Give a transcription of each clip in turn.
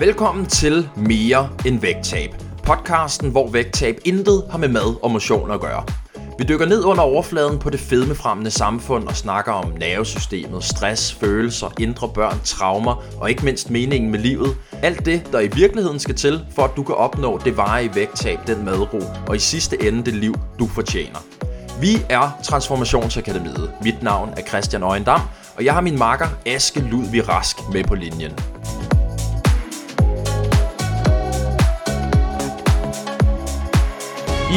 Velkommen til Mere end vægttab. Podcasten, hvor vægttab intet har med mad og motion at gøre. Vi dykker ned under overfladen på det fedmefremmende samfund og snakker om nervesystemet, stress, følelser, indre børn, traumer og ikke mindst meningen med livet. Alt det, der i virkeligheden skal til, for at du kan opnå det varige vægttab, den madro og i sidste ende det liv, du fortjener. Vi er Transformationsakademiet. Mit navn er Christian Øjendam, og jeg har min makker Aske Ludvig Rask med på linjen.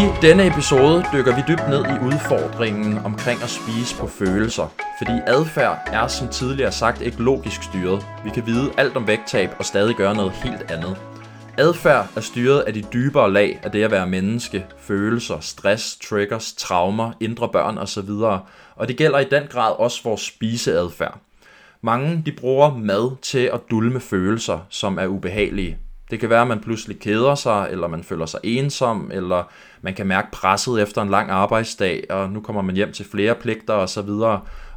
I denne episode dykker vi dybt ned i udfordringen omkring at spise på følelser, fordi adfærd er som tidligere sagt ikke logisk styret. Vi kan vide alt om vægttab og stadig gøre noget helt andet. Adfærd er styret af de dybere lag af det at være menneske, følelser, stress, triggers, traumer, indre børn osv. Og det gælder i den grad også vores spiseadfærd. Mange de bruger mad til at dulme følelser, som er ubehagelige. Det kan være, at man pludselig keder sig, eller man føler sig ensom, eller man kan mærke presset efter en lang arbejdsdag, og nu kommer man hjem til flere pligter osv.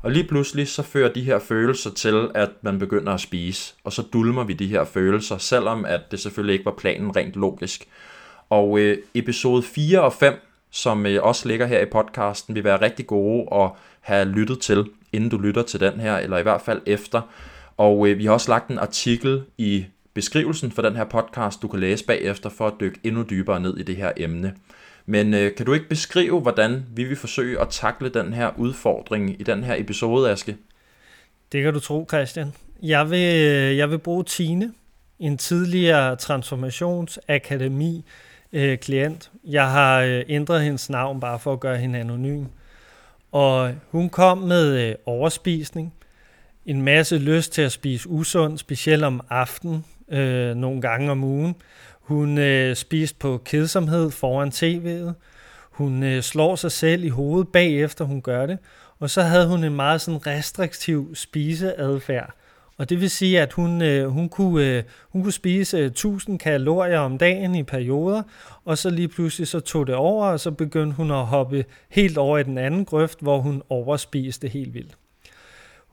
Og lige pludselig så fører de her følelser til, at man begynder at spise, og så dulmer vi de her følelser, selvom at det selvfølgelig ikke var planen rent logisk. Og øh, episode 4 og 5, som øh, også ligger her i podcasten, vil være rigtig gode at have lyttet til, inden du lytter til den her, eller i hvert fald efter. Og øh, vi har også lagt en artikel i beskrivelsen for den her podcast, du kan læse bagefter for at dykke endnu dybere ned i det her emne. Men øh, kan du ikke beskrive, hvordan vi vil forsøge at takle den her udfordring i den her episode, Aske? Det kan du tro, Christian. Jeg vil, øh, jeg vil bruge Tine, en tidligere transformationsakademi øh, klient. Jeg har øh, ændret hendes navn bare for at gøre hende anonym. Og hun kom med øh, overspisning, en masse lyst til at spise usund, specielt om aftenen, øh, nogle gange om ugen. Hun øh, spiste på kedsomhed foran tv'et. Hun øh, slår sig selv i hovedet bagefter hun gør det. Og så havde hun en meget sådan restriktiv spiseadfærd. Og det vil sige, at hun, øh, hun, kunne, øh, hun kunne spise øh, 1000 kalorier om dagen i perioder, og så lige pludselig så tog det over, og så begyndte hun at hoppe helt over i den anden grøft, hvor hun overspiste helt vildt.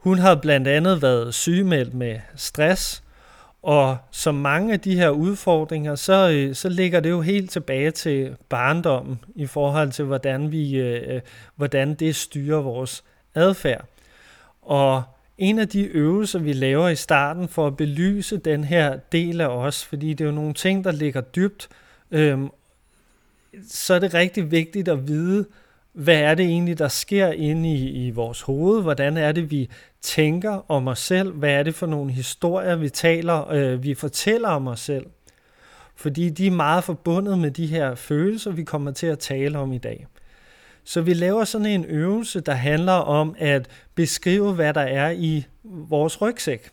Hun havde blandt andet været sygemeldt med stress, og som mange af de her udfordringer, så, øh, så ligger det jo helt tilbage til barndommen i forhold til, hvordan, vi, øh, hvordan det styrer vores adfærd. Og en af de øvelser, vi laver i starten for at belyse den her del af os, fordi det er jo nogle ting, der ligger dybt, øhm, så er det rigtig vigtigt at vide, hvad er det egentlig, der sker inde i, i vores hoved? Hvordan er det, vi tænker om os selv? Hvad er det for nogle historier, vi taler, øh, vi fortæller om os selv? Fordi de er meget forbundet med de her følelser, vi kommer til at tale om i dag. Så vi laver sådan en øvelse, der handler om at beskrive, hvad der er i vores rygsæk.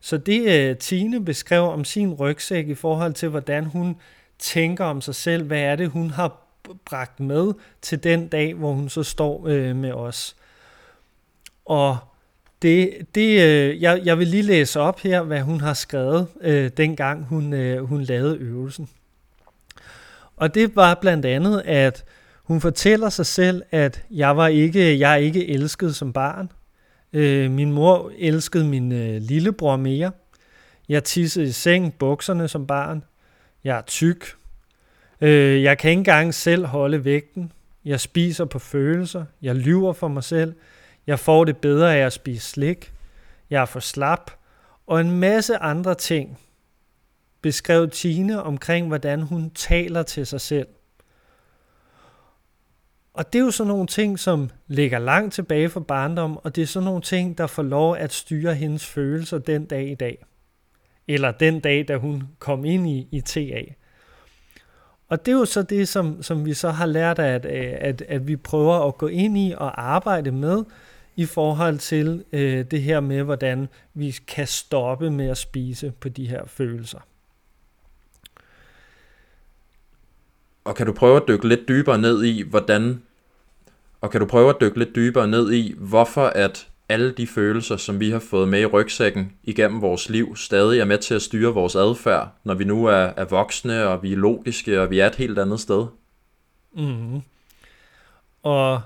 Så det øh, Tine beskrev om sin rygsæk i forhold til, hvordan hun tænker om sig selv, hvad er det, hun har bragt med til den dag, hvor hun så står øh, med os. Og det, det, øh, jeg, jeg vil lige læse op her, hvad hun har skrevet, øh, dengang hun, øh, hun lavede øvelsen. Og det var blandt andet, at hun fortæller sig selv, at jeg var ikke, jeg er ikke elsket som barn. Øh, min mor elskede min øh, lillebror mere. Jeg tissede i seng, bukserne som barn. Jeg er tyk. Øh, jeg kan ikke engang selv holde vægten. Jeg spiser på følelser. Jeg lyver for mig selv. Jeg får det bedre af at spise slik. Jeg er for slap. Og en masse andre ting beskrev Tine omkring, hvordan hun taler til sig selv. Og det er jo sådan nogle ting, som ligger langt tilbage fra barndom, og det er sådan nogle ting, der får lov at styre hendes følelser den dag i dag. Eller den dag, da hun kom ind i, i TA. Og det er jo så det, som, som vi så har lært, at, øh, at, at vi prøver at gå ind i og arbejde med i forhold til øh, det her med, hvordan vi kan stoppe med at spise på de her følelser. Og kan du prøve at dykke lidt dybere ned i, hvordan og kan du prøve at dykke lidt dybere ned i, hvorfor at alle de følelser, som vi har fået med i rygsækken igennem vores liv, stadig er med til at styre vores adfærd, når vi nu er, er voksne, og vi er logiske, og vi er et helt andet sted. Mm. Og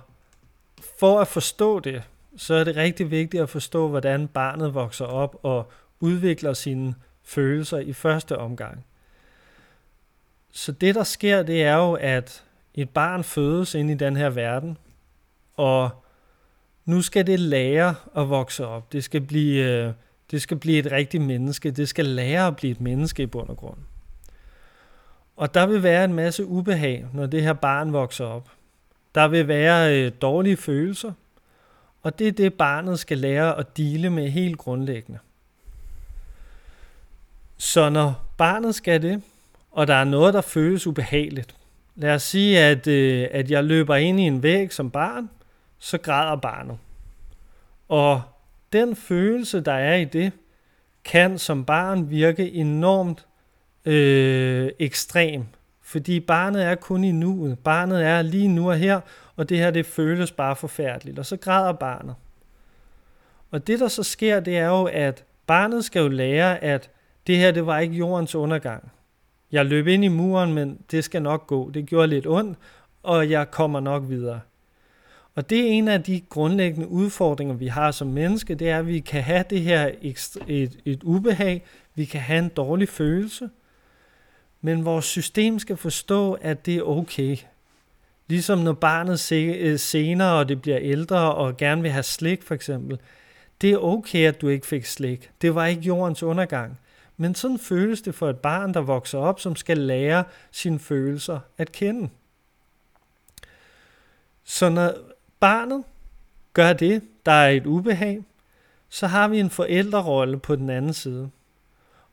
for at forstå det, så er det rigtig vigtigt at forstå, hvordan barnet vokser op og udvikler sine følelser i første omgang. Så det, der sker, det er jo, at et barn fødes ind i den her verden, og nu skal det lære at vokse op. Det skal blive, øh, det skal blive et rigtigt menneske. Det skal lære at blive et menneske i bund og grund. Og der vil være en masse ubehag, når det her barn vokser op. Der vil være øh, dårlige følelser, og det er det, barnet skal lære at dele med helt grundlæggende. Så når barnet skal det, og der er noget, der føles ubehageligt, lad os sige, at, øh, at jeg løber ind i en væg som barn, så græder barnet. Og den følelse, der er i det, kan som barn virke enormt øh, ekstrem. Fordi barnet er kun i nuet. Barnet er lige nu og her, og det her det føles bare forfærdeligt. Og så græder barnet. Og det der så sker, det er jo, at barnet skal jo lære, at det her det var ikke jordens undergang. Jeg løb ind i muren, men det skal nok gå. Det gjorde lidt ondt, og jeg kommer nok videre. Og det er en af de grundlæggende udfordringer, vi har som menneske, det er, at vi kan have det her et, et ubehag, vi kan have en dårlig følelse, men vores system skal forstå, at det er okay. Ligesom når barnet se, øh, senere, og det bliver ældre, og gerne vil have slik for eksempel. Det er okay, at du ikke fik slik. Det var ikke jordens undergang. Men sådan føles det for et barn, der vokser op, som skal lære sine følelser at kende. Så når barnet gør det, der er et ubehag, så har vi en forældrerolle på den anden side.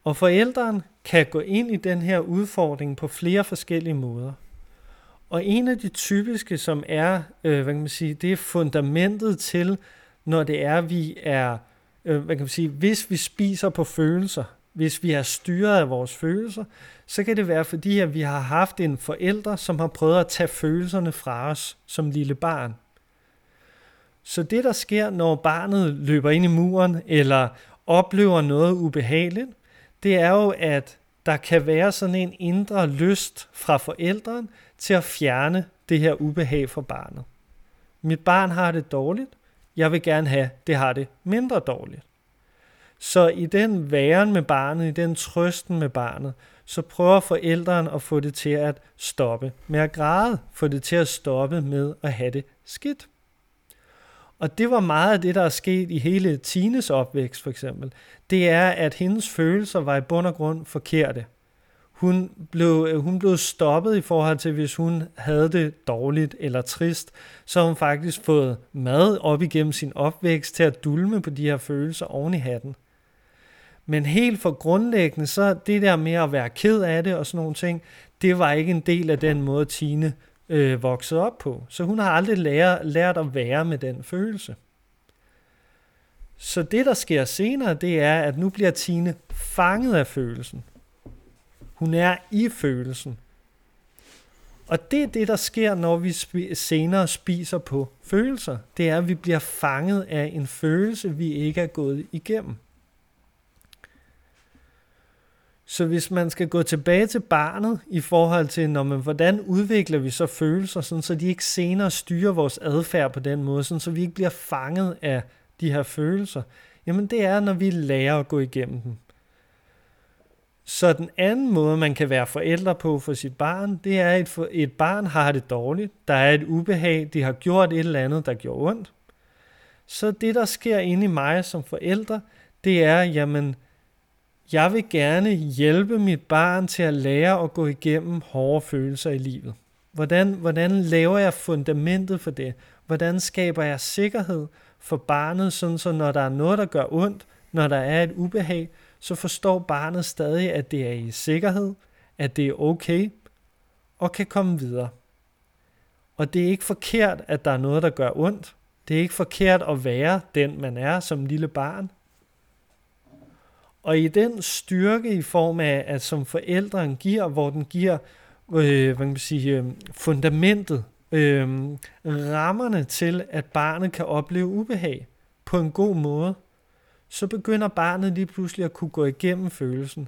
Og forældren kan gå ind i den her udfordring på flere forskellige måder. Og en af de typiske, som er, øh, hvad kan man sige, det er fundamentet til, når det er, vi er, øh, hvad kan man sige, hvis vi spiser på følelser, hvis vi er styret af vores følelser, så kan det være fordi, at vi har haft en forælder, som har prøvet at tage følelserne fra os som lille barn. Så det, der sker, når barnet løber ind i muren, eller oplever noget ubehageligt, det er jo, at der kan være sådan en indre lyst fra forældren til at fjerne det her ubehag for barnet. Mit barn har det dårligt, jeg vil gerne have, det har det mindre dårligt. Så i den væren med barnet, i den trøsten med barnet, så prøver forældrene at få det til at stoppe med at græde, få det til at stoppe med at have det skidt. Og det var meget af det, der er sket i hele Tines opvækst for eksempel. Det er, at hendes følelser var i bund og grund forkerte. Hun blev, øh, hun blev stoppet i forhold til, hvis hun havde det dårligt eller trist, så hun faktisk fået mad op igennem sin opvækst til at dulme på de her følelser oven i hatten. Men helt for grundlæggende, så det der med at være ked af det og sådan nogle ting, det var ikke en del af den måde, Tine øh, vokset op på. Så hun har aldrig lært, lært at være med den følelse. Så det, der sker senere, det er, at nu bliver Tine fanget af følelsen. Hun er i følelsen. Og det er det, der sker, når vi sp- senere spiser på følelser. Det er, at vi bliver fanget af en følelse, vi ikke er gået igennem. Så hvis man skal gå tilbage til barnet i forhold til, når man, hvordan udvikler vi så følelser, sådan, så de ikke senere styrer vores adfærd på den måde, sådan, så vi ikke bliver fanget af de her følelser, jamen det er, når vi lærer at gå igennem dem. Så den anden måde, man kan være forældre på for sit barn, det er, at et barn har det dårligt. Der er et ubehag, de har gjort et eller andet, der gjorde ondt. Så det, der sker inde i mig som forældre, det er, jamen, jeg vil gerne hjælpe mit barn til at lære at gå igennem hårde følelser i livet. Hvordan, hvordan laver jeg fundamentet for det? Hvordan skaber jeg sikkerhed for barnet, sådan så når der er noget, der gør ondt, når der er et ubehag, så forstår barnet stadig, at det er i sikkerhed, at det er okay, og kan komme videre. Og det er ikke forkert, at der er noget, der gør ondt. Det er ikke forkert at være den, man er som lille barn. Og i den styrke i form af, at som forældren giver, hvor den giver øh, hvad kan man sige, øh, fundamentet, øh, rammerne til, at barnet kan opleve ubehag på en god måde, så begynder barnet lige pludselig at kunne gå igennem følelsen.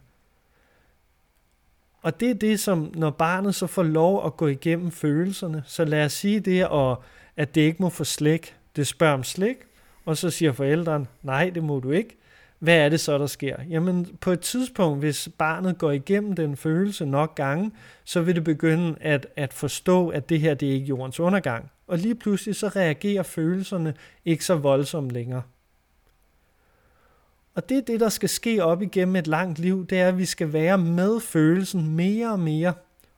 Og det er det, som når barnet så får lov at gå igennem følelserne, så lad os sige det, og at det ikke må få slik. Det spørger om slik, og så siger forældren, nej, det må du ikke hvad er det så, der sker? Jamen, på et tidspunkt, hvis barnet går igennem den følelse nok gange, så vil det begynde at, at forstå, at det her, det er ikke jordens undergang. Og lige pludselig, så reagerer følelserne ikke så voldsomt længere. Og det er det, der skal ske op igennem et langt liv, det er, at vi skal være med følelsen mere og mere.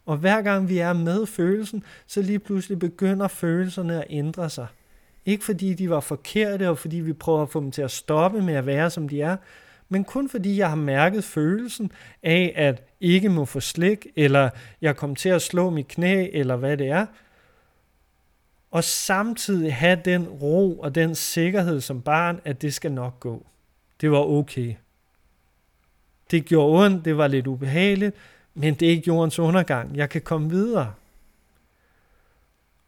Og hver gang vi er med følelsen, så lige pludselig begynder følelserne at ændre sig. Ikke fordi de var forkerte, og fordi vi prøver at få dem til at stoppe med at være, som de er, men kun fordi jeg har mærket følelsen af, at ikke må få slik, eller jeg kom til at slå mit knæ, eller hvad det er. Og samtidig have den ro og den sikkerhed som barn, at det skal nok gå. Det var okay. Det gjorde ondt, det var lidt ubehageligt, men det er ikke jordens undergang. Jeg kan komme videre.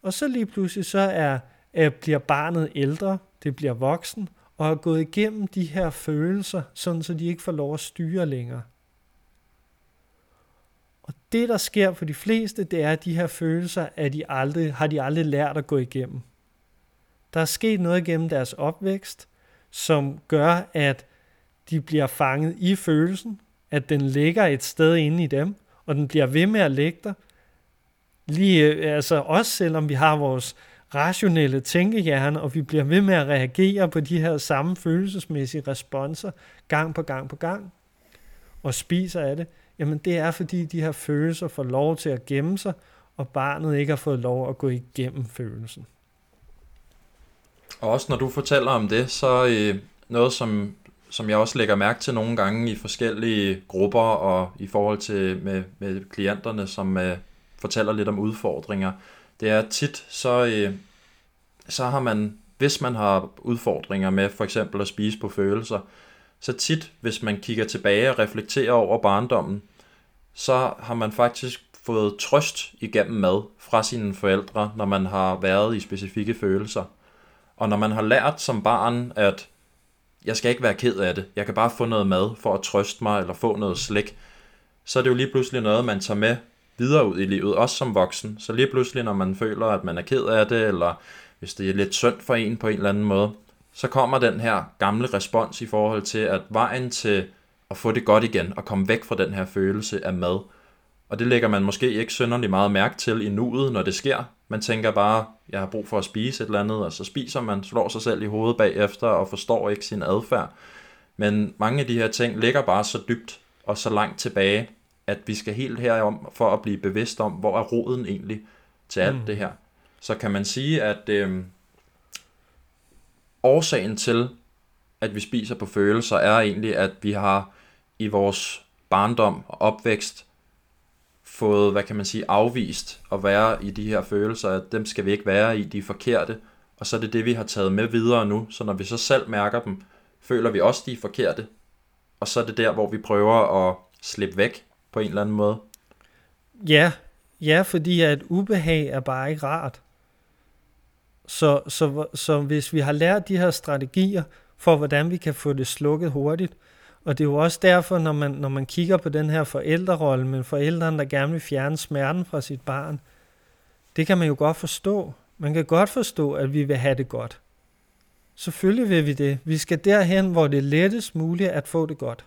Og så lige pludselig så er øh, bliver barnet ældre, det bliver voksen, og har gået igennem de her følelser, sådan så de ikke får lov at styre længere. Og det, der sker for de fleste, det er, at de her følelser at de aldrig, har de aldrig lært at gå igennem. Der er sket noget igennem deres opvækst, som gør, at de bliver fanget i følelsen, at den ligger et sted inde i dem, og den bliver ved med at ligge der. Lige, øh, altså også selvom vi har vores rationelle tænkehjerne, og vi bliver ved med at reagere på de her samme følelsesmæssige responser gang på gang på gang, og spiser af det, jamen det er fordi de her følelser får lov til at gemme sig, og barnet ikke har fået lov at gå igennem følelsen. Og også når du fortæller om det, så øh, noget som, som jeg også lægger mærke til nogle gange i forskellige grupper og i forhold til med, med klienterne, som øh, fortæller lidt om udfordringer, det er tit, så, øh, så har man, hvis man har udfordringer med for eksempel at spise på følelser, så tit, hvis man kigger tilbage og reflekterer over barndommen, så har man faktisk fået trøst igennem mad fra sine forældre, når man har været i specifikke følelser. Og når man har lært som barn, at jeg skal ikke være ked af det, jeg kan bare få noget mad for at trøste mig, eller få noget slik, så er det jo lige pludselig noget, man tager med videre ud i livet, også som voksen. Så lige pludselig, når man føler, at man er ked af det, eller hvis det er lidt synd for en på en eller anden måde, så kommer den her gamle respons i forhold til, at vejen til at få det godt igen, og komme væk fra den her følelse af mad. Og det lægger man måske ikke synderligt meget mærke til i nuet, når det sker. Man tænker bare, jeg har brug for at spise et eller andet, og så spiser man, slår sig selv i hovedet bagefter og forstår ikke sin adfærd. Men mange af de her ting ligger bare så dybt og så langt tilbage, at vi skal helt herom for at blive bevidst om, hvor er roden egentlig til alt mm. det her. Så kan man sige, at øh, årsagen til, at vi spiser på følelser, er egentlig, at vi har i vores barndom og opvækst fået, hvad kan man sige, afvist at være i de her følelser, at dem skal vi ikke være i, de er forkerte, og så er det det, vi har taget med videre nu, så når vi så selv mærker dem, føler vi også, de er forkerte, og så er det der, hvor vi prøver at slippe væk på en eller anden måde. Ja, ja, fordi at ubehag er bare ikke rart. Så, så, så hvis vi har lært de her strategier for, hvordan vi kan få det slukket hurtigt, og det er jo også derfor, når man, når man kigger på den her forældrerolle, men forældrene, der gerne vil fjerne smerten fra sit barn, det kan man jo godt forstå. Man kan godt forstå, at vi vil have det godt. Selvfølgelig vil vi det. Vi skal derhen, hvor det er lettest muligt at få det godt.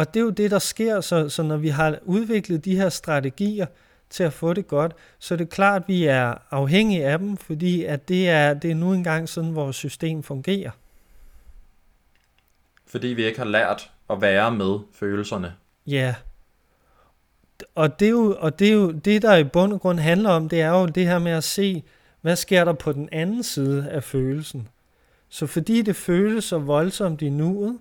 Og det er jo det, der sker, så, så når vi har udviklet de her strategier til at få det godt, så er det klart, at vi er afhængige af dem, fordi at det, er, det er nu engang sådan, vores system fungerer. Fordi vi ikke har lært at være med følelserne. Ja. Og det, er jo, og det er jo det, der i bund og grund handler om, det er jo det her med at se, hvad sker der på den anden side af følelsen. Så fordi det føles så voldsomt i nuet,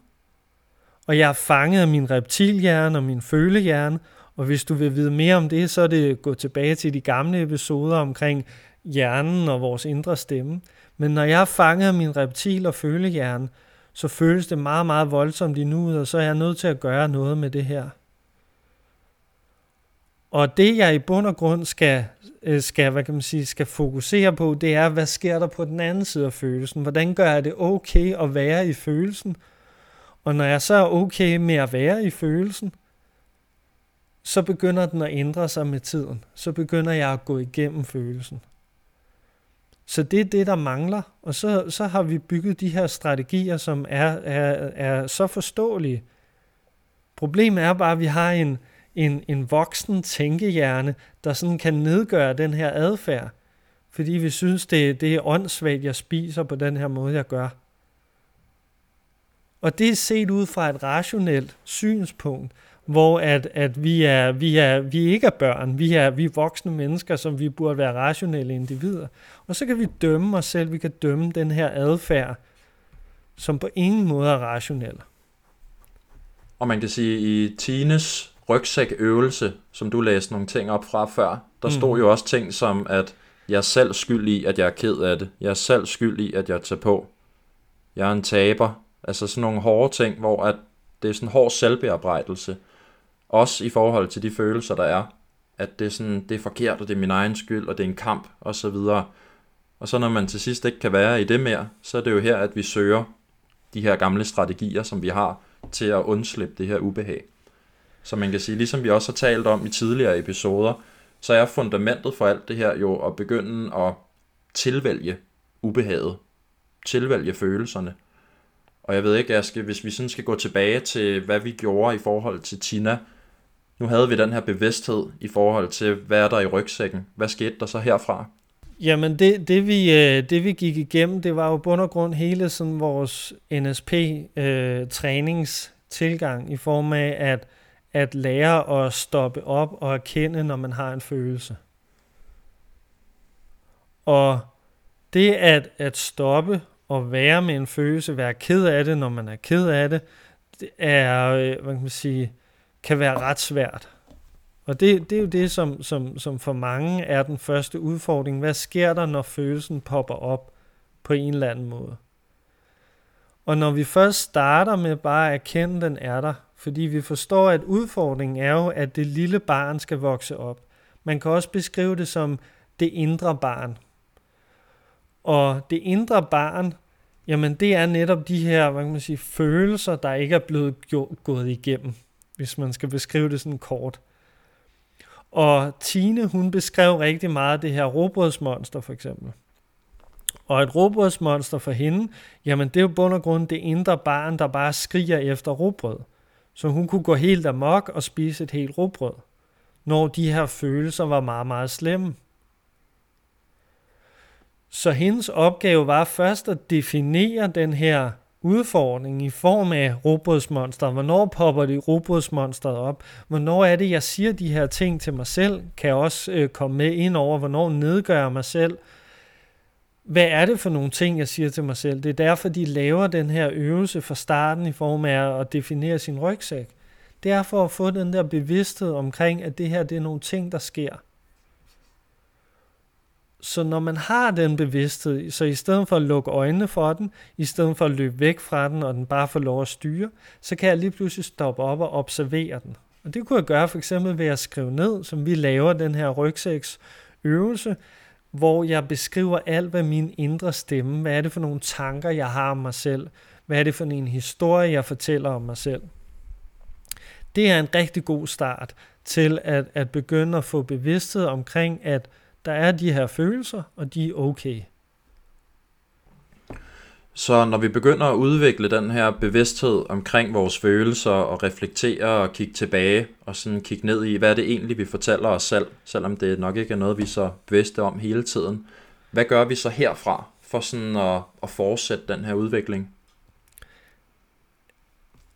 og jeg er fanget af min reptilhjerne og min følehjerne, og hvis du vil vide mere om det, så er det gå tilbage til de gamle episoder omkring hjernen og vores indre stemme. Men når jeg er fanget af min reptil- og følehjerne, så føles det meget, meget voldsomt i nuet, og så er jeg nødt til at gøre noget med det her. Og det jeg i bund og grund skal, øh, skal, hvad kan man sige, skal fokusere på, det er, hvad sker der på den anden side af følelsen? Hvordan gør jeg det okay at være i følelsen? Og når jeg så er okay med at være i følelsen, så begynder den at ændre sig med tiden. Så begynder jeg at gå igennem følelsen. Så det er det, der mangler. Og så, så har vi bygget de her strategier, som er, er, er så forståelige. Problemet er bare, at vi har en, en, en voksen tænkehjerne, der sådan kan nedgøre den her adfærd. Fordi vi synes, det, det er åndssvagt, jeg spiser på den her måde, jeg gør. Og det er set ud fra et rationelt synspunkt, hvor at, at vi, er, vi, er, vi ikke er børn, vi er, vi er voksne mennesker, som vi burde være rationelle individer. Og så kan vi dømme os selv, vi kan dømme den her adfærd, som på ingen måde er rationel. Og man kan sige, i Tines rygsækøvelse, som du læste nogle ting op fra før, der mm. stod jo også ting som, at jeg er selv skyld i, at jeg er ked af det. Jeg er selv skyld i, at jeg tager på. Jeg er en taber. Altså sådan nogle hårde ting, hvor at det er sådan en hård selvbearbejdelse. Også i forhold til de følelser, der er. At det er, sådan, det er forkert, og det er min egen skyld, og det er en kamp, og så videre. Og så når man til sidst ikke kan være i det mere, så er det jo her, at vi søger de her gamle strategier, som vi har til at undslippe det her ubehag. Så man kan sige, ligesom vi også har talt om i tidligere episoder, så er fundamentet for alt det her jo at begynde at tilvælge ubehaget, tilvælge følelserne. Og jeg ved ikke, Aske, hvis vi sådan skal gå tilbage til, hvad vi gjorde i forhold til Tina. Nu havde vi den her bevidsthed i forhold til, hvad er der i rygsækken? Hvad skete der så herfra? Jamen det, det, vi, øh, det vi gik igennem, det var jo bund og grund hele sådan vores NSP-træningstilgang øh, i form af at, at lære at stoppe op og erkende, når man har en følelse. Og det at, at stoppe at være med en følelse, være ked af det, når man er ked af det, det er, øh, hvad kan man sige, kan være ret svært. Og det, det er jo det, som, som, som for mange er den første udfordring. Hvad sker der, når følelsen popper op på en eller anden måde? Og når vi først starter med bare at erkende, at den er der, fordi vi forstår, at udfordringen er jo, at det lille barn skal vokse op. Man kan også beskrive det som det indre barn. Og det indre barn, jamen det er netop de her, hvad kan man sige, følelser, der ikke er blevet gået igennem, hvis man skal beskrive det sådan kort. Og Tine, hun beskrev rigtig meget det her robrødsmonster for eksempel. Og et robrødsmonster for hende, jamen det er jo bund og grund det indre barn, der bare skriger efter robrød. Så hun kunne gå helt amok og spise et helt robrød, når de her følelser var meget, meget slemme. Så hendes opgave var først at definere den her udfordring i form af robotsmonster. Hvornår popper det robotsmonster op? Hvornår er det, jeg siger de her ting til mig selv? Kan jeg også øh, komme med ind over, hvornår nedgør jeg mig selv? Hvad er det for nogle ting, jeg siger til mig selv? Det er derfor, de laver den her øvelse fra starten i form af at definere sin rygsæk. Det er for at få den der bevidsthed omkring, at det her det er nogle ting, der sker. Så når man har den bevidsthed, så i stedet for at lukke øjnene for den, i stedet for at løbe væk fra den, og den bare får lov at styre, så kan jeg lige pludselig stoppe op og observere den. Og det kunne jeg gøre for eksempel ved at skrive ned, som vi laver den her rygsæksøvelse, hvor jeg beskriver alt, hvad min indre stemme, hvad er det for nogle tanker, jeg har om mig selv, hvad er det for en historie, jeg fortæller om mig selv. Det er en rigtig god start til at, at begynde at få bevidsthed omkring, at der er de her følelser, og de er okay. Så når vi begynder at udvikle den her bevidsthed omkring vores følelser og reflektere og kigge tilbage og sådan kigge ned i, hvad er det egentlig, vi fortæller os selv, selvom det nok ikke er noget, vi er så bevidste om hele tiden. Hvad gør vi så herfra for sådan at, at fortsætte den her udvikling?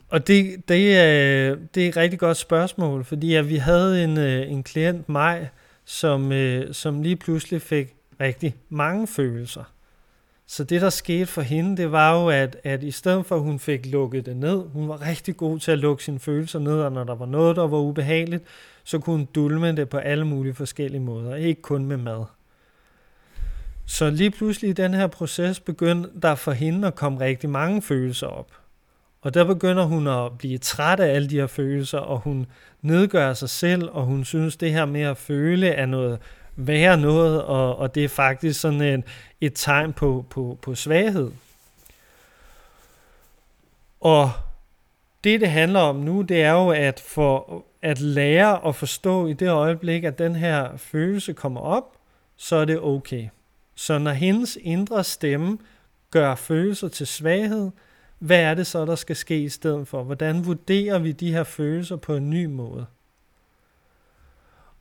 Og det, det, er, det er et rigtig godt spørgsmål, fordi at vi havde en, øh, en klient, Maj, som, øh, som lige pludselig fik rigtig mange følelser. Så det, der skete for hende, det var jo, at, at i stedet for, at hun fik lukket det ned, hun var rigtig god til at lukke sine følelser ned, og når der var noget, der var ubehageligt, så kunne hun dulme det på alle mulige forskellige måder, ikke kun med mad. Så lige pludselig i den her proces begyndte der for hende at komme rigtig mange følelser op. Og der begynder hun at blive træt af alle de her følelser, og hun nedgør sig selv, og hun synes, det her med at føle er noget værre noget, og, og det er faktisk sådan en, et tegn på, på, på svaghed. Og det, det handler om nu, det er jo at, for, at lære at forstå i det øjeblik, at den her følelse kommer op, så er det okay. Så når hendes indre stemme gør følelser til svaghed, hvad er det så, der skal ske i stedet for? Hvordan vurderer vi de her følelser på en ny måde?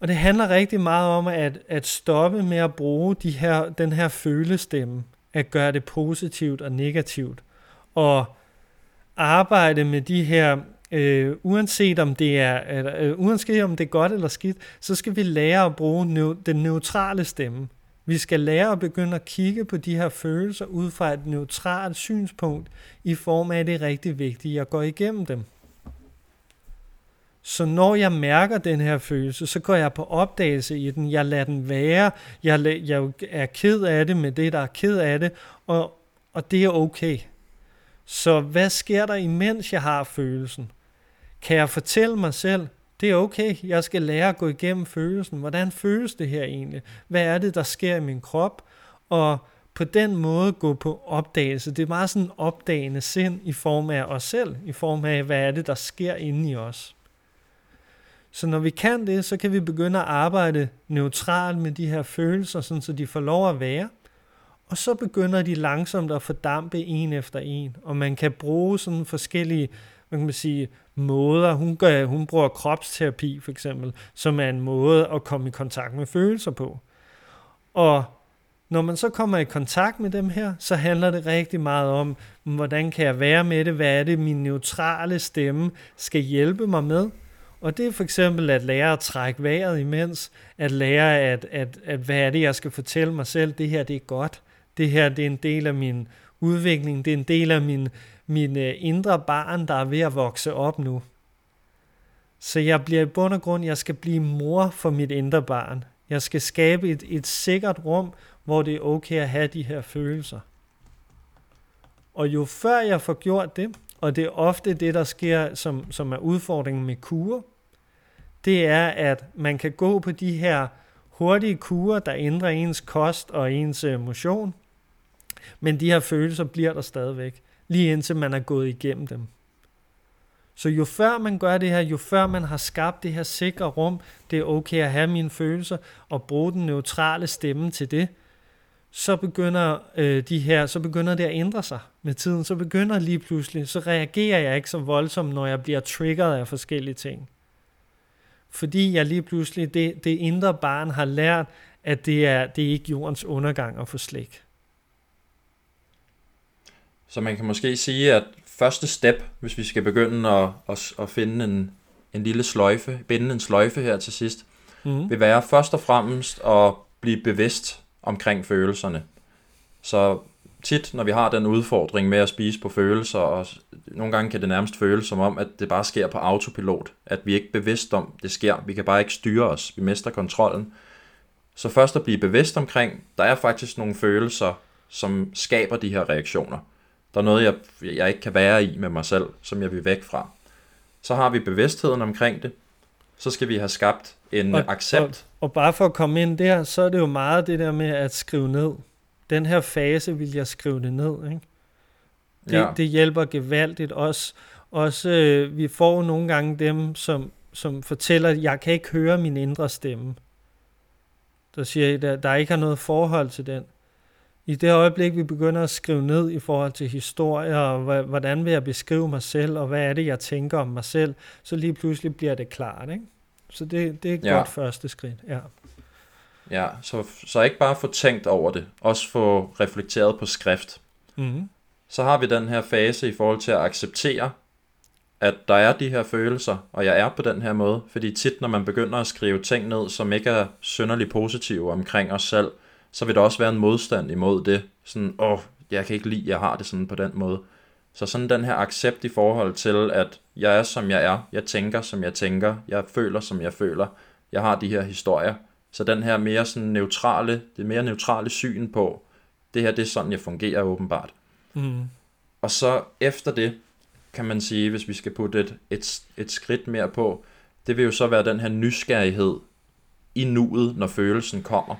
Og det handler rigtig meget om at, at stoppe med at bruge de her, den her følestemme, at gøre det positivt og negativt, og arbejde med de her, øh, uanset om det er, øh, uanset om det er godt eller skidt, så skal vi lære at bruge neu- den neutrale stemme. Vi skal lære at begynde at kigge på de her følelser ud fra et neutralt synspunkt i form af, at det er rigtig vigtigt, at jeg går igennem dem. Så når jeg mærker den her følelse, så går jeg på opdagelse i den. Jeg lader den være. Jeg, jeg er ked af det med det, der er ked af det. Og, og det er okay. Så hvad sker der imens jeg har følelsen? Kan jeg fortælle mig selv, det er okay, jeg skal lære at gå igennem følelsen. Hvordan føles det her egentlig? Hvad er det, der sker i min krop? Og på den måde gå på opdagelse. Det er meget sådan opdagende sind i form af os selv, i form af, hvad er det, der sker inde i os. Så når vi kan det, så kan vi begynde at arbejde neutralt med de her følelser, sådan så de får lov at være. Og så begynder de langsomt at fordampe en efter en, og man kan bruge sådan forskellige man kan sige, måder. Hun, gør, hun bruger kropsterapi for eksempel, som er en måde at komme i kontakt med følelser på. Og når man så kommer i kontakt med dem her, så handler det rigtig meget om, hvordan kan jeg være med det, hvad er det, min neutrale stemme skal hjælpe mig med. Og det er for eksempel at lære at trække vejret imens, at lære, at, at, at hvad er det, jeg skal fortælle mig selv, det her det er godt, det her det er en del af min udvikling, det er en del af min, min øh, indre barn, der er ved at vokse op nu. Så jeg bliver i bund og grund, jeg skal blive mor for mit indre barn. Jeg skal skabe et, et sikkert rum, hvor det er okay at have de her følelser. Og jo før jeg får gjort det, og det er ofte det, der sker, som, som er udfordringen med kurer, det er, at man kan gå på de her hurtige kurer, der ændrer ens kost og ens øh, motion, men de her følelser bliver der stadigvæk, lige indtil man er gået igennem dem. Så jo før man gør det her, jo før man har skabt det her sikre rum, det er okay at have mine følelser, og bruge den neutrale stemme til det, så begynder øh, de her, så begynder det at ændre sig med tiden. Så begynder lige pludselig, så reagerer jeg ikke så voldsomt, når jeg bliver triggeret af forskellige ting. Fordi jeg lige pludselig, det, det indre barn har lært, at det er, det er ikke jordens undergang at få slik. Så man kan måske sige, at første step, hvis vi skal begynde at, at, at finde en, en lille sløjfe, binde en sløjfe her til sidst, mm. vil være først og fremmest at blive bevidst omkring følelserne. Så tit, når vi har den udfordring med at spise på følelser, og nogle gange kan det nærmest føles som om, at det bare sker på autopilot, at vi ikke er bevidst om, det sker. Vi kan bare ikke styre os. Vi mister kontrollen. Så først at blive bevidst omkring, der er faktisk nogle følelser, som skaber de her reaktioner. Der er noget, jeg, jeg ikke kan være i med mig selv, som jeg vil væk fra. Så har vi bevidstheden omkring det. Så skal vi have skabt en og, accept. Og, og bare for at komme ind der, så er det jo meget det der med at skrive ned. Den her fase vil jeg skrive det ned. Ikke? Det, ja. det hjælper gevaldigt også. Også øh, vi får nogle gange dem, som, som fortæller, at jeg kan ikke høre min indre stemme. Der siger, der, der ikke har noget forhold til den. I det øjeblik, vi begynder at skrive ned i forhold til historier, og hvordan vil jeg beskrive mig selv, og hvad er det, jeg tænker om mig selv, så lige pludselig bliver det klart. Ikke? Så det, det er et ja. godt første skridt. Ja, ja så, så ikke bare få tænkt over det, også få reflekteret på skrift. Mm-hmm. Så har vi den her fase i forhold til at acceptere, at der er de her følelser, og jeg er på den her måde. Fordi tit, når man begynder at skrive ting ned, som ikke er synderligt positive omkring os selv, så vil der også være en modstand imod det. Sådan, åh, jeg kan ikke lide, at jeg har det sådan på den måde. Så sådan den her accept i forhold til, at jeg er, som jeg er, jeg tænker, som jeg tænker, jeg føler, som jeg føler, jeg har de her historier. Så den her mere sådan neutrale, det mere neutrale syn på, det her, det er sådan, jeg fungerer åbenbart. Mm. Og så efter det, kan man sige, hvis vi skal putte et, et, et skridt mere på, det vil jo så være den her nysgerrighed i nuet, når følelsen kommer.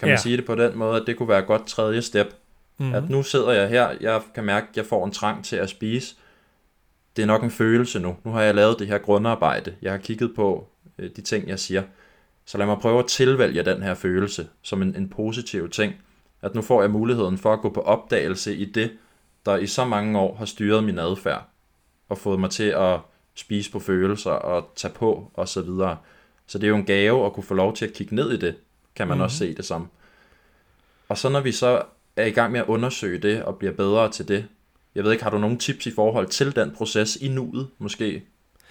Kan man ja. sige det på den måde, at det kunne være et godt tredje step. Mm-hmm. At nu sidder jeg her, jeg kan mærke, at jeg får en trang til at spise. Det er nok en følelse nu. Nu har jeg lavet det her grundarbejde. Jeg har kigget på øh, de ting, jeg siger. Så lad mig prøve at tilvælge den her følelse som en, en positiv ting. At nu får jeg muligheden for at gå på opdagelse i det, der i så mange år har styret min adfærd. Og fået mig til at spise på følelser og tage på osv. Så, videre. så det er jo en gave at kunne få lov til at kigge ned i det, kan man mm-hmm. også se det som. Og så når vi så er i gang med at undersøge det og bliver bedre til det, jeg ved ikke, har du nogle tips i forhold til den proces i nuet, måske?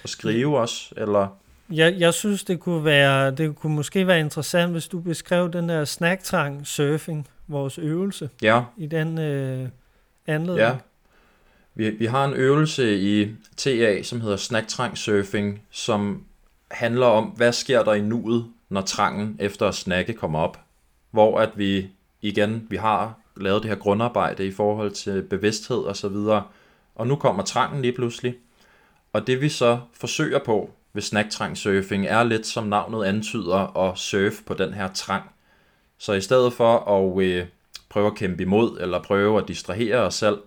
At skrive også, eller? Jeg, jeg synes, det kunne, være, det kunne måske være interessant, hvis du beskrev den der snacktrang surfing, vores øvelse, ja. i den øh, anledning. Ja, vi, vi har en øvelse i TA, som hedder snacktrang surfing, som handler om, hvad sker der i nuet, når trangen efter at snakke kommer op. Hvor at vi igen, vi har lavet det her grundarbejde i forhold til bevidsthed og så videre, og nu kommer trangen lige pludselig. Og det vi så forsøger på ved snacktrang surfing er lidt som navnet antyder at surfe på den her trang. Så i stedet for at øh, prøve at kæmpe imod eller prøve at distrahere os selv,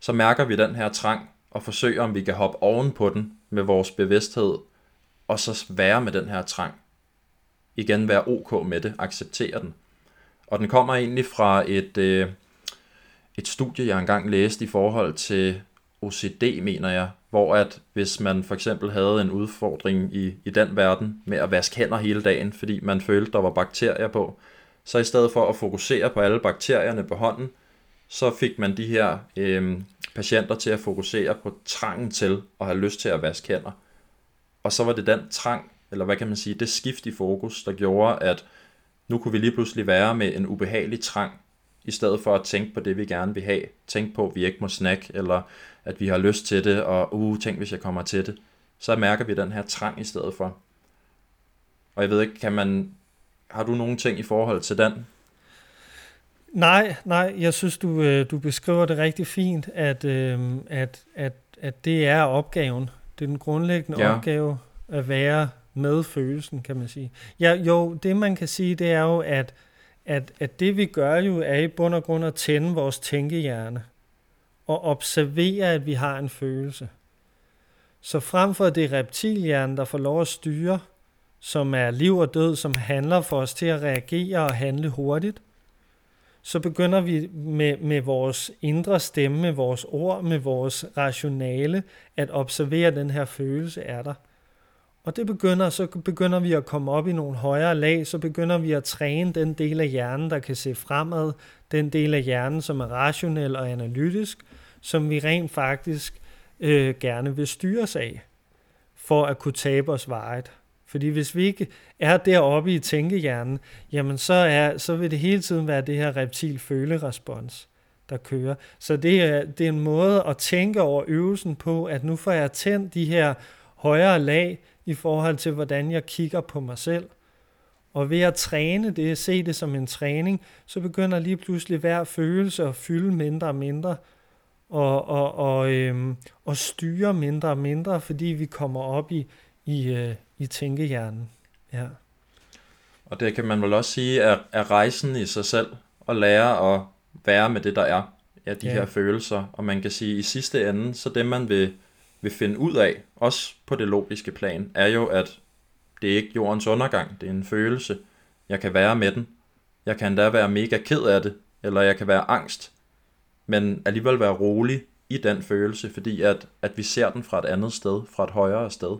så mærker vi den her trang og forsøger om vi kan hoppe oven på den med vores bevidsthed og så være med den her trang. Igen være ok med det, acceptere den. Og den kommer egentlig fra et, øh, et studie, jeg engang læste i forhold til OCD, mener jeg, hvor at hvis man for eksempel havde en udfordring i, i den verden med at vaske hænder hele dagen, fordi man følte, der var bakterier på, så i stedet for at fokusere på alle bakterierne på hånden, så fik man de her øh, patienter til at fokusere på trangen til at have lyst til at vaske hænder. Og så var det den trang, eller hvad kan man sige, det skift i fokus, der gjorde, at nu kunne vi lige pludselig være med en ubehagelig trang, i stedet for at tænke på det, vi gerne vil have. Tænk på, at vi ikke må snakke, eller at vi har lyst til det, og uh, tænk hvis jeg kommer til det. Så mærker vi den her trang i stedet for. Og jeg ved ikke, kan man, har du nogle ting i forhold til den? Nej, nej, jeg synes, du, øh, du beskriver det rigtig fint, at, øh, at, at, at det er opgaven. Det er den grundlæggende ja. opgave at være med følelsen, kan man sige. Ja, jo, det man kan sige, det er jo, at, at, at det vi gør jo, er i bund og grund at tænde vores tænkehjerne og observere, at vi har en følelse. Så frem for det reptilhjerne, der får lov at styre, som er liv og død, som handler for os til at reagere og handle hurtigt, så begynder vi med, med vores indre stemme, med vores ord, med vores rationale, at observere den her følelse er der. Og det begynder, så begynder vi at komme op i nogle højere lag, så begynder vi at træne den del af hjernen, der kan se fremad, den del af hjernen, som er rationel og analytisk, som vi rent faktisk øh, gerne vil styres af, for at kunne tabe os vejet. Fordi hvis vi ikke er deroppe i tænkehjernen, jamen så, er, så vil det hele tiden være det her reptil følerespons, der kører. Så det er, det er en måde at tænke over øvelsen på, at nu får jeg tændt de her højere lag i forhold til, hvordan jeg kigger på mig selv. Og ved at træne det, se det som en træning, så begynder lige pludselig hver følelse at fylde mindre og mindre, og, og, og, øhm, og styre mindre og mindre, fordi vi kommer op i, i, øh, i tænkehjernen. Ja. Og det kan man vel også sige, er, er rejsen i sig selv, at lære at være med det, der er, ja, de ja. her følelser. Og man kan sige, at i sidste ende, så det man vil, vil finde ud af, også på det logiske plan, er jo, at det er ikke jordens undergang, det er en følelse. Jeg kan være med den. Jeg kan endda være mega ked af det, eller jeg kan være angst, men alligevel være rolig i den følelse, fordi at, at vi ser den fra et andet sted, fra et højere sted.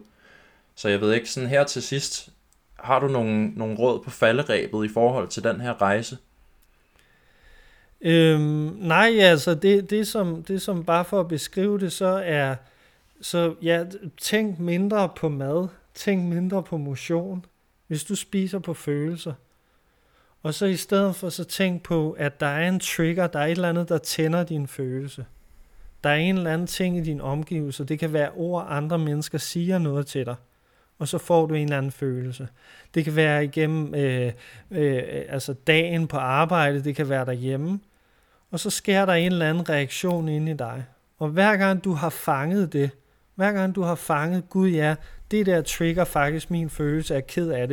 Så jeg ved ikke, sådan her til sidst, har du nogle, nogle råd på falderæbet i forhold til den her rejse? Øhm, nej, altså det, det, som, det som bare for at beskrive det, så er, så ja, tænk mindre på mad, tænk mindre på motion, hvis du spiser på følelser. Og så i stedet for så tænk på, at der er en trigger, der er et eller andet, der tænder din følelse. Der er en eller anden ting i din omgivelse, det kan være ord, andre mennesker siger noget til dig og så får du en eller anden følelse. Det kan være igennem øh, øh, altså dagen på arbejde, det kan være derhjemme, og så sker der en eller anden reaktion inde i dig. Og hver gang du har fanget det, hver gang du har fanget, Gud ja, det der trigger faktisk min følelse af ked af.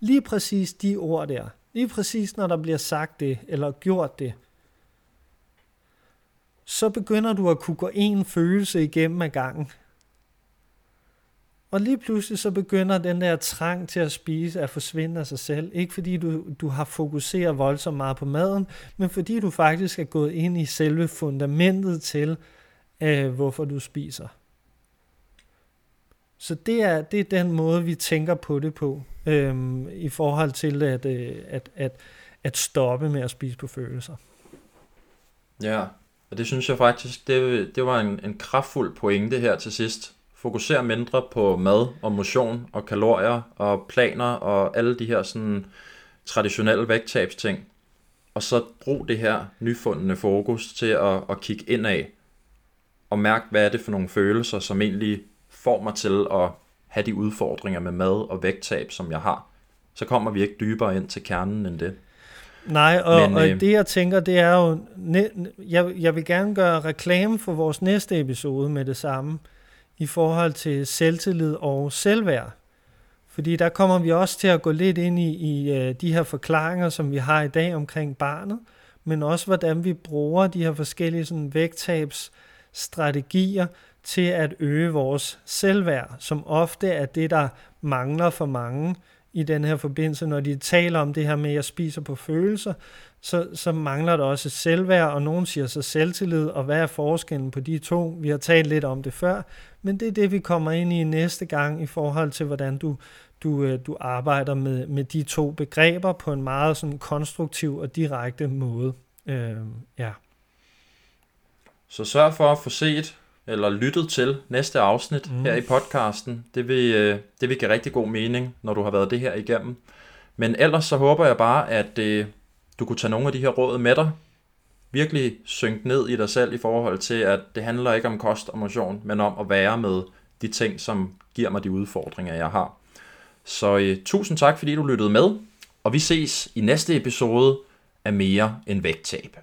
Lige præcis de ord der, lige præcis når der bliver sagt det, eller gjort det, så begynder du at kunne gå en følelse igennem ad gangen. Og lige pludselig så begynder den der trang til at spise at forsvinde af sig selv. Ikke fordi du, du har fokuseret voldsomt meget på maden, men fordi du faktisk er gået ind i selve fundamentet til, øh, hvorfor du spiser. Så det er, det er den måde, vi tænker på det på, øhm, i forhold til at, øh, at, at, at stoppe med at spise på følelser. Ja, og det synes jeg faktisk, det, det var en, en kraftfuld pointe her til sidst. Fokuser mindre på mad og motion og kalorier og planer og alle de her sådan traditionelle vægttabsting. Og så brug det her nyfundne fokus til at, at kigge indad og mærke, hvad er det for nogle følelser, som egentlig får mig til at have de udfordringer med mad og vægttab, som jeg har. Så kommer vi ikke dybere ind til kernen end det. Nej, og, Men, og øh, det jeg tænker, det er jo, jeg, jeg vil gerne gøre reklame for vores næste episode med det samme, i forhold til selvtillid og selvværd. Fordi der kommer vi også til at gå lidt ind i, i uh, de her forklaringer, som vi har i dag omkring barnet, men også hvordan vi bruger de her forskellige sådan, strategier til at øge vores selvværd, som ofte er det, der mangler for mange i den her forbindelse. Når de taler om det her med, at jeg spiser på følelser, så, så mangler der også selvværd, og nogen siger så selvtillid, og hvad er forskellen på de to? Vi har talt lidt om det før, men det er det, vi kommer ind i næste gang i forhold til, hvordan du, du, øh, du arbejder med, med de to begreber på en meget sådan konstruktiv og direkte måde. Øh, ja. Så sørg for at få set eller lyttet til næste afsnit mm. her i podcasten. Det vil, øh, det vil give rigtig god mening, når du har været det her igennem. Men ellers så håber jeg bare, at øh, du kunne tage nogle af de her råd med dig. Virkelig synk ned i dig selv i forhold til, at det handler ikke om kost og motion, men om at være med de ting, som giver mig de udfordringer, jeg har. Så øh, tusind tak, fordi du lyttede med, og vi ses i næste episode af Mere end Vægttab.